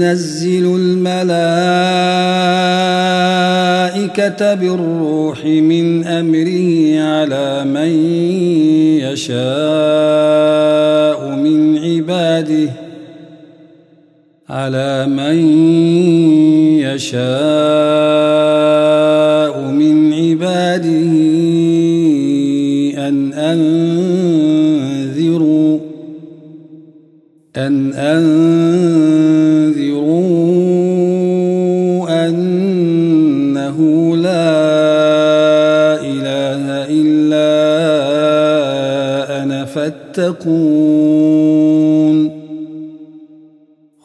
ينزل الملائكة بالروح من أمره على من يشاء من عباده على من يشاء من عباده أن أنذروا أن أنذروا تتقون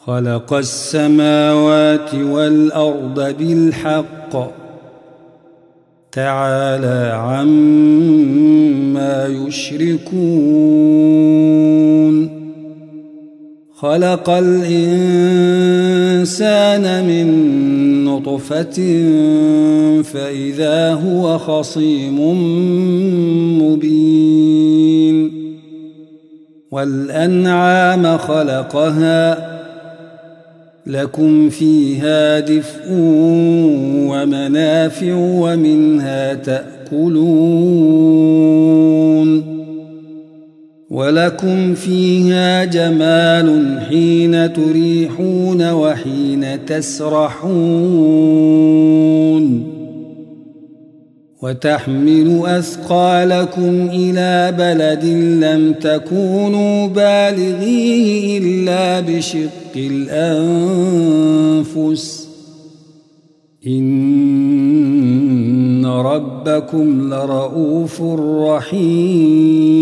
خلق السماوات والأرض بالحق. تعالى عما يشركون. خلق الإنسان من نطفة فإذا هو خصيم مبين. والأنعام خلقها لكم فيها دفء ومنافع ومنها تأكلون ولكم فيها جمال حين تريحون وحين تسرحون وتحمل أثقالكم إلى بلد لم تكونوا بالغيه إلا بشق الأنفس. إن ربكم لرؤوف رحيم.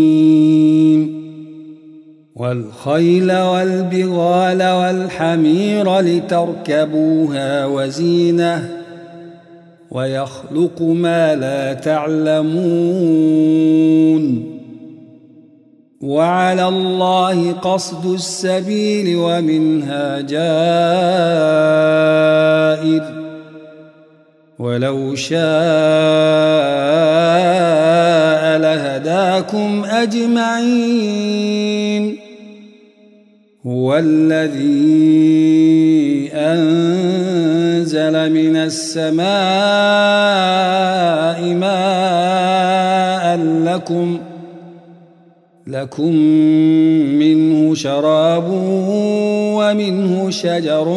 والخيل والبغال والحمير لتركبوها وزينة ويخلق ما لا تعلمون. وعلى الله قصد السبيل ومنها جائر. ولو شاء لهداكم أجمعين. هو الذي أنزل من السماء ماء لكم لكم منه شراب ومنه شجر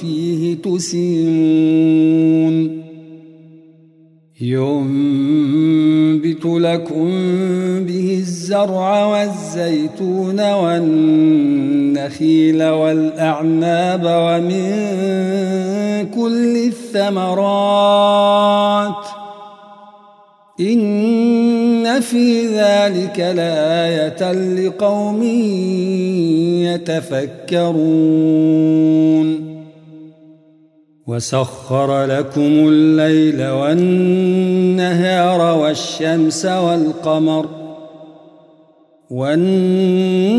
فيه تسيمون. ينبت لكم به الزرع والزيتون والنخيل والأعناب ومن كل الثمرات إن في ذلك لآية لقوم يتفكرون وسخر لكم الليل والنهار والشمس والقمر والنجوم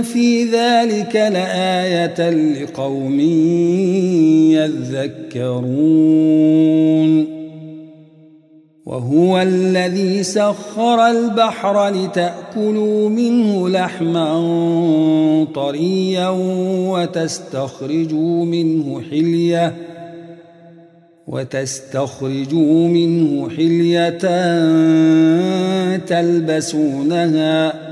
في ذلك لآية لقوم يذكرون. وهو الذي سخر البحر لتأكلوا منه لحما طريا وتستخرجوا منه حلية وتستخرجوا منه حلية تلبسونها.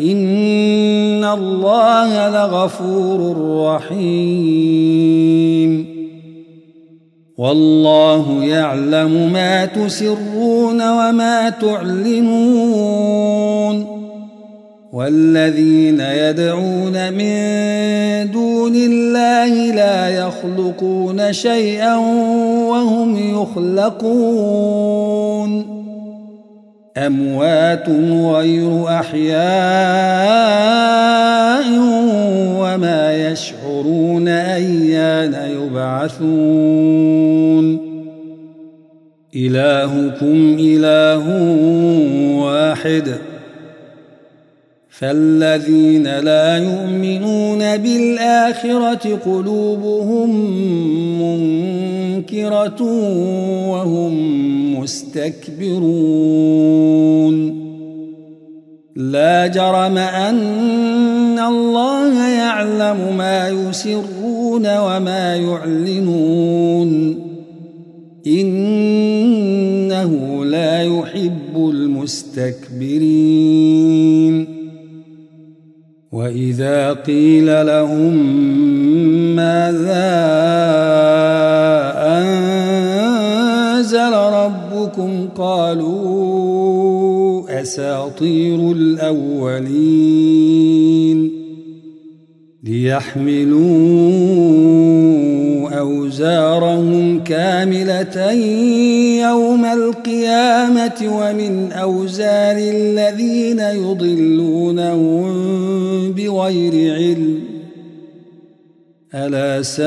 إن الله لغفور رحيم والله يعلم ما تسرون وما تعلنون والذين يدعون من دون الله لا يخلقون شيئا وهم يخلقون أموات غير أحياء وما يشعرون أيان يبعثون. إلهكم إله واحد. فالذين لا يؤمنون بالآخرة قلوبهم منكرة وهم مستكبرون. لا جرم أن الله يعلم ما يسرون وما يعلنون. إنه لا يحب المستكبرين. وإذا قيل لهم ماذا قالوا أساطير الأولين ليحملوا أوزارهم كاملة يوم القيامة ومن أوزار الذين يضلونهم بغير علم ألا ساء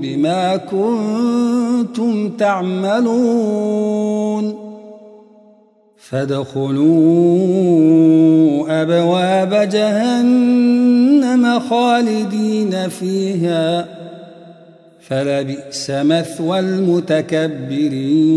بما كنتم تعملون فادخلوا أبواب جهنم خالدين فيها فلبئس مثوى المتكبرين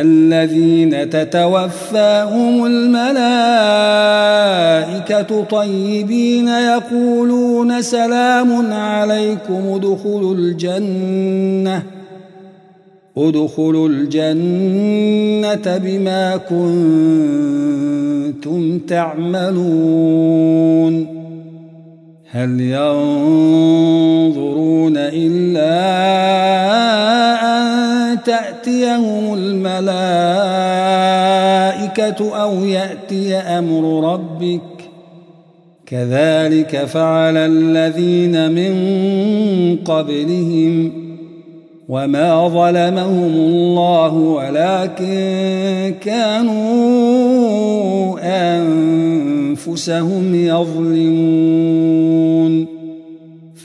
الذين تتوفاهم الملائكة طيبين يقولون سلام عليكم ادخلوا الجنة ادخلوا الجنة بما كنتم تعملون. هل ينظرون إلا تأتيهم الملائكة أو يأتي أمر ربك. كذلك فعل الذين من قبلهم وما ظلمهم الله ولكن كانوا أنفسهم يظلمون.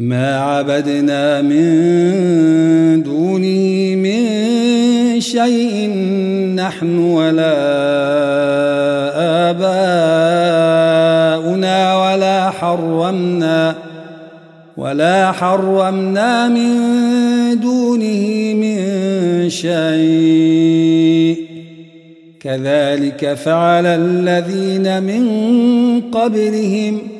ما عبدنا من دونه من شيء نحن ولا آباؤنا ولا حرمنا ولا حرمنا من دونه من شيء. كذلك فعل الذين من قبلهم ۖ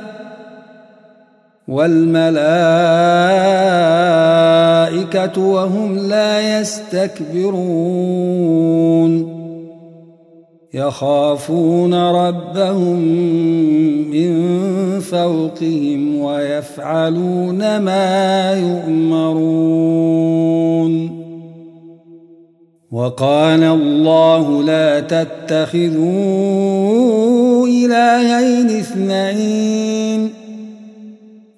والملائكة وهم لا يستكبرون. يخافون ربهم من فوقهم ويفعلون ما يؤمرون. وقال الله لا تتخذوا إلهين اثنين.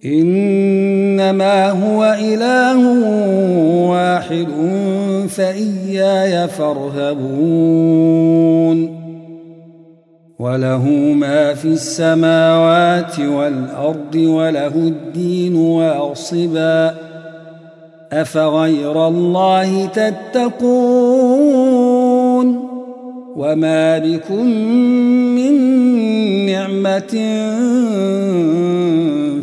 إنما هو إله واحد فإياي فارهبون. وله ما في السماوات والأرض وله الدين واصبا. أفغير الله تتقون؟ وما بكم من نعمة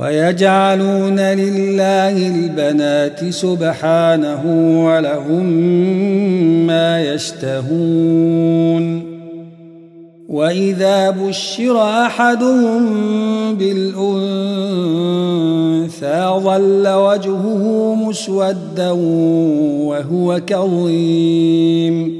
ويجعلون لله البنات سبحانه ولهم ما يشتهون وإذا بشر أحدهم بالأنثى ظل وجهه مسودا وهو كظيم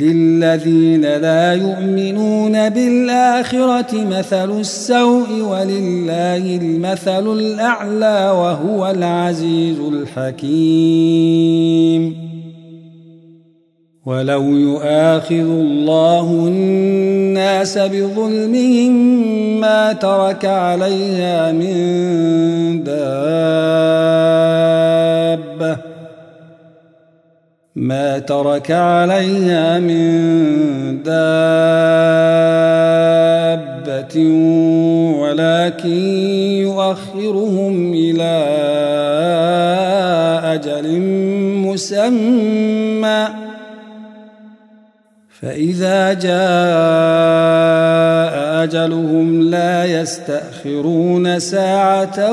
للذين لا يؤمنون بالآخرة مثل السوء ولله المثل الأعلى وهو العزيز الحكيم. ولو يؤاخذ الله الناس بظلمهم ما ترك عليها من دابة ما ترك عليها من دابة ولكن يؤخرهم إلى أجل مسمى. فإذا جاء أجلهم لا يستأخرون ساعة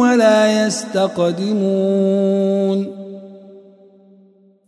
ولا يستقدمون.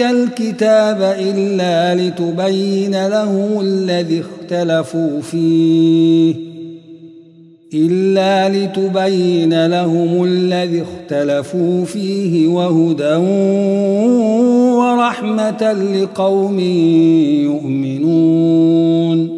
عليك الكتاب إلا لتبين لهم الذي اختلفوا فيه. إلا لتبين لهم الذي اختلفوا فيه وهدى ورحمة لقوم يؤمنون.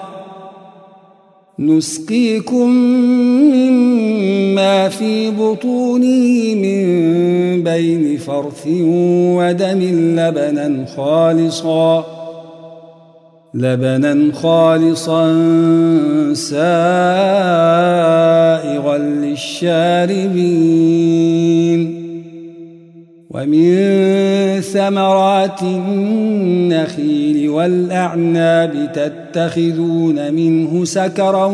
نسقيكم مما في بطونه من بين فرث ودم لبنا خالصاً لبنا خالصا سائغا للشاربين. ومن ثمرات النخيل والأعناب تتخذون منه سكرا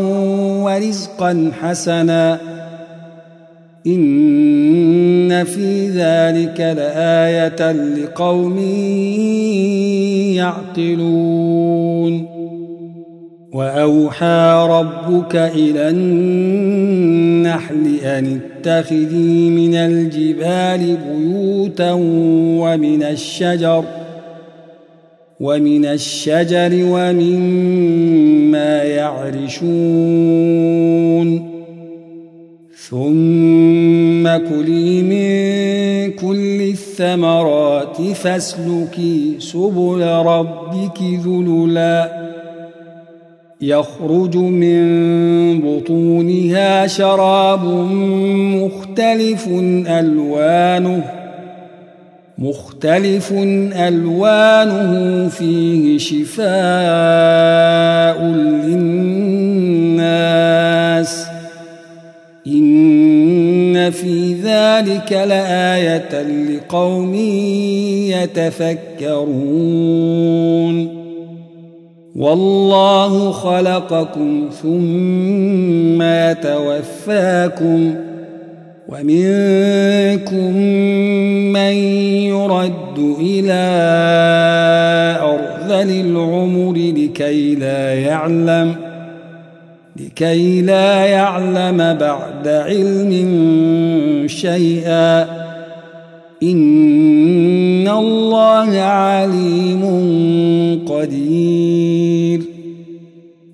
ورزقا حسنا إن في ذلك لآية لقوم يعقلون وأوحى ربك إلى النحل أن اتخذي من الجبال بيوتا ومن الشجر ومن الشجر ومما يعرشون. ثم كلي من كل الثمرات فاسلكي سبل ربك ذللا. يخرج من بطونها شراب مختلف ألوانه مختلف ألوانه فيه شفاء للناس. إن في ذلك لآية لقوم يتفكرون. والله خلقكم ثم يتوفاكم. ومنكم من يرد إلى أرذل العمر لكي لا يعلم ۖ لكي لا يعلم بعد علم شيئا. إن الله عليم قدير.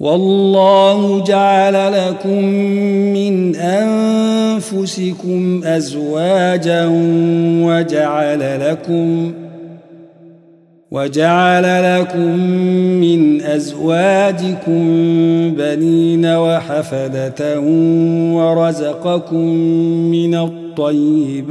والله جعل لكم من أنفسكم أزواجا وجعل لكم ۖ وجعل لكم من أزواجكم بنين وحفدة ورزقكم من الطيبات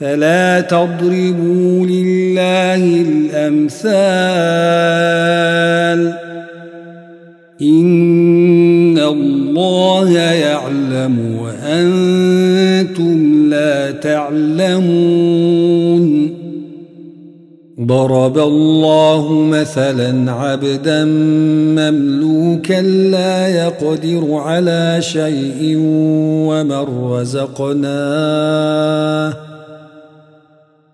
فلا تضربوا لله الأمثال. إن الله يعلم وأنتم لا تعلمون. ضرب الله مثلا عبدا مملوكا لا يقدر على شيء ومن رزقناه.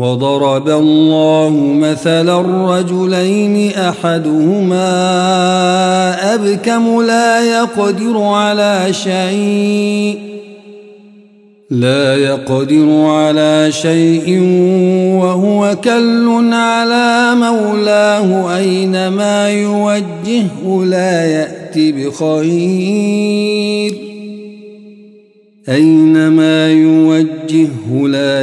وضرب الله مثلا رجلين أحدهما أبكم لا يقدر على شيء لا يقدر على شيء وهو كل على مولاه أينما يوجهه لا يأت بخير أينما يوجهه لا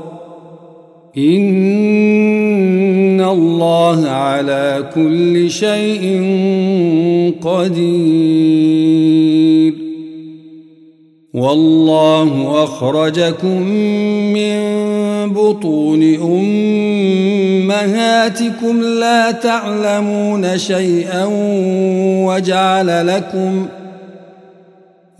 ان الله على كل شيء قدير. والله اخرجكم من بطون امهاتكم لا تعلمون شيئا وجعل لكم ۖ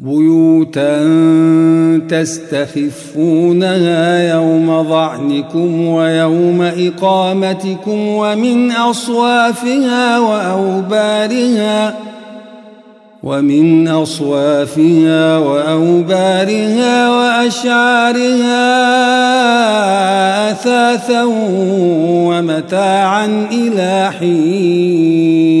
بيوتا تستخفونها يوم ظعنكم ويوم إقامتكم ومن أصوافها وأوبارها ومن أصوافها وأوبارها وأشعارها أثاثا ومتاعا إلى حين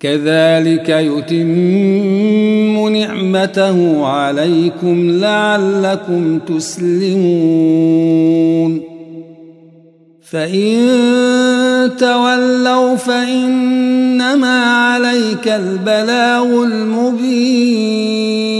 كذلك يتم نعمته عليكم لعلكم تسلمون. فإن تولوا فإنما عليك البلاغ المبين.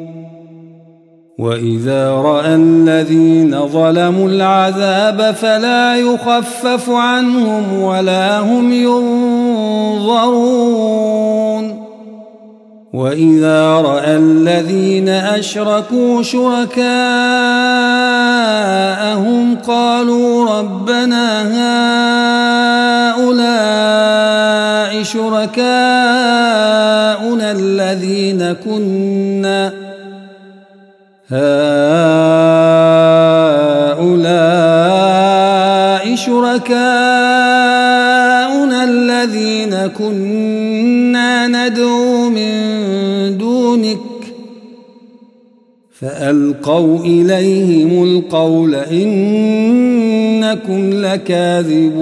وإذا رأى الذين ظلموا العذاب فلا يخفف عنهم ولا هم ينظرون. وإذا رأى الذين أشركوا شركاءهم قالوا ربنا هؤلاء شركاؤنا الذين كنا هؤلاء شركاؤنا الذين كنا ندعو من دونك فألقوا إليهم القول إنكم لكاذبون.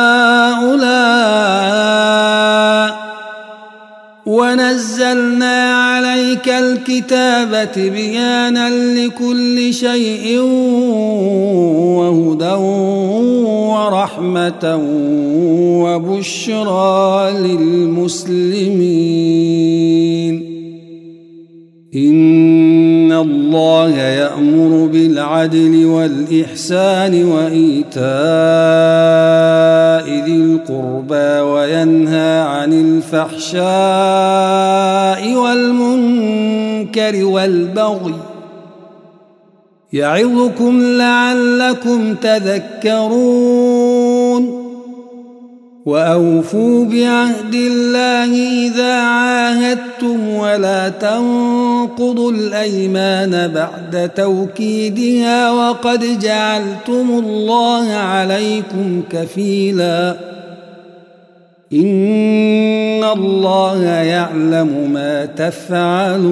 ونزلنا عليك الكتاب بيانا لكل شيء وهدى ورحمة وبشرى للمسلمين. إن الله يأمر بالعدل والإحسان وإيتاء ذي القربى وينهى الفحشاء والمنكر والبغي يعظكم لعلكم تذكرون وأوفوا بعهد الله إذا عاهدتم ولا تنقضوا الأيمان بعد توكيدها وقد جعلتم الله عليكم كفيلا إن الله يعلم ما تفعلون.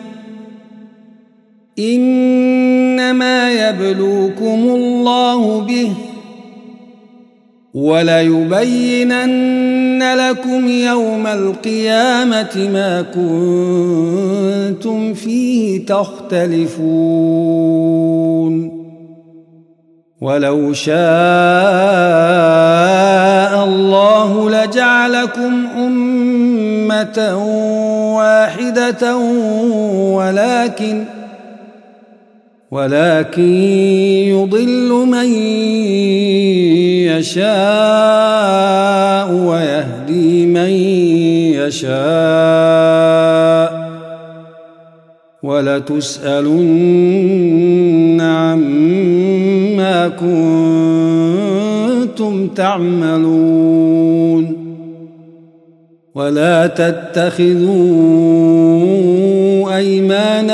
إنما يبلوكم الله به وليبينن لكم يوم القيامة ما كنتم فيه تختلفون ولو شاء الله لجعلكم أمة واحدة ولكن ولكن يضل من يشاء ويهدي من يشاء ولتسألن عما كنتم تعملون ولا تتخذوا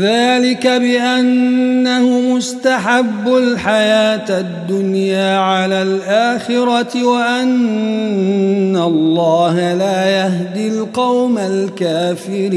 ذلك بأنه مستحب الحياة الدنيا على الآخرة وأن الله لا يهدي القوم الكافرين.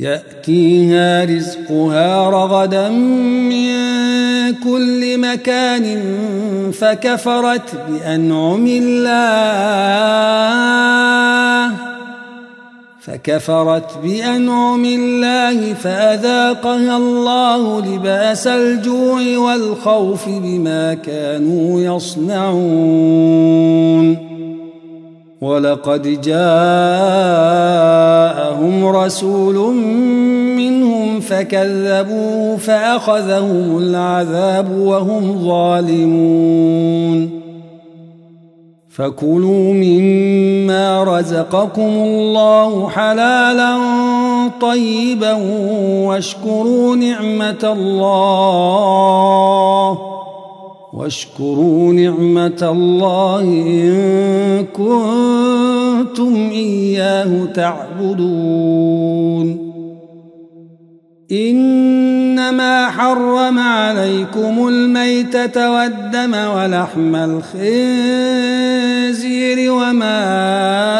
يأتيها رزقها رغدا من كل مكان فكفرت بأنعم الله فكفرت بأنعم الله فأذاقها الله لباس الجوع والخوف بما كانوا يصنعون. ولقد جاءهم رسول منهم فكذبوه فأخذهم العذاب وهم ظالمون. فكلوا مما رزقكم الله حلالا طيبا واشكروا نعمة الله. واشكروا نعمة الله إن كنتم إياه تعبدون. إنما حرم عليكم الميتة والدم ولحم الخنزير وما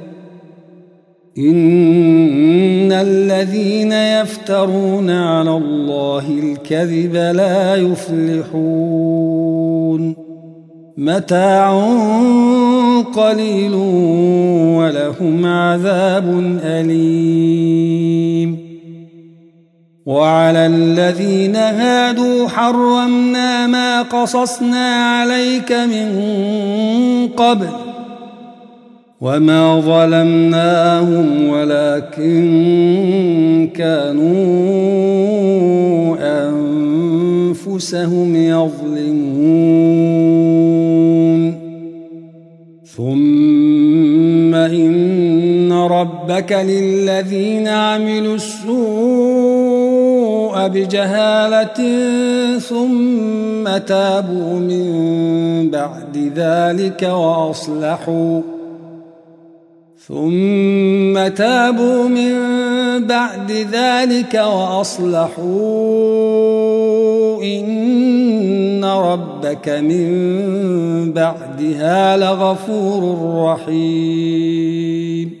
إن الذين يفترون على الله الكذب لا يفلحون. متاع قليل ولهم عذاب أليم. وعلى الذين هادوا حرمنا ما قصصنا عليك من قبل وما ظلمناهم ولكن كانوا أنفسهم يظلمون ثم إن ربك للذين عملوا السوء بجهالة ثم تابوا من بعد ذلك وأصلحوا ثم تابوا من بعد ذلك وأصلحوا إن ربك من بعدها لغفور رحيم.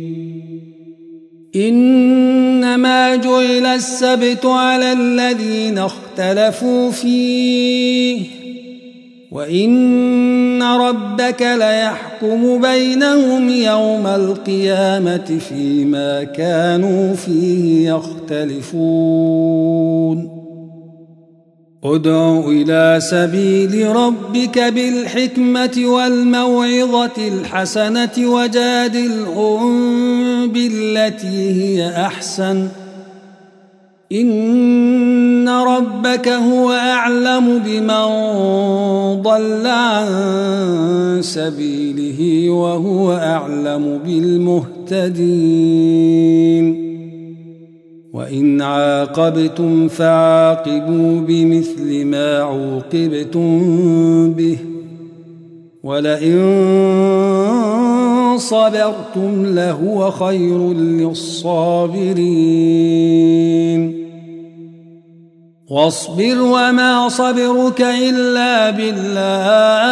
إنما جعل السبت على الذين اختلفوا فيه وإن ربك ليحكم بينهم يوم القيامة فيما كانوا فيه يختلفون ادع إلى سبيل ربك بالحكمة والموعظة الحسنة وجادلهم بالتي هي أحسن. إن ربك هو أعلم بمن ضل عن سبيله وهو أعلم بالمهتدين. وإن عاقبتم فعاقبوا بمثل ما عوقبتم به ولئن صبرتم لهو خير للصابرين. واصبر وما صبرك إلا بالله.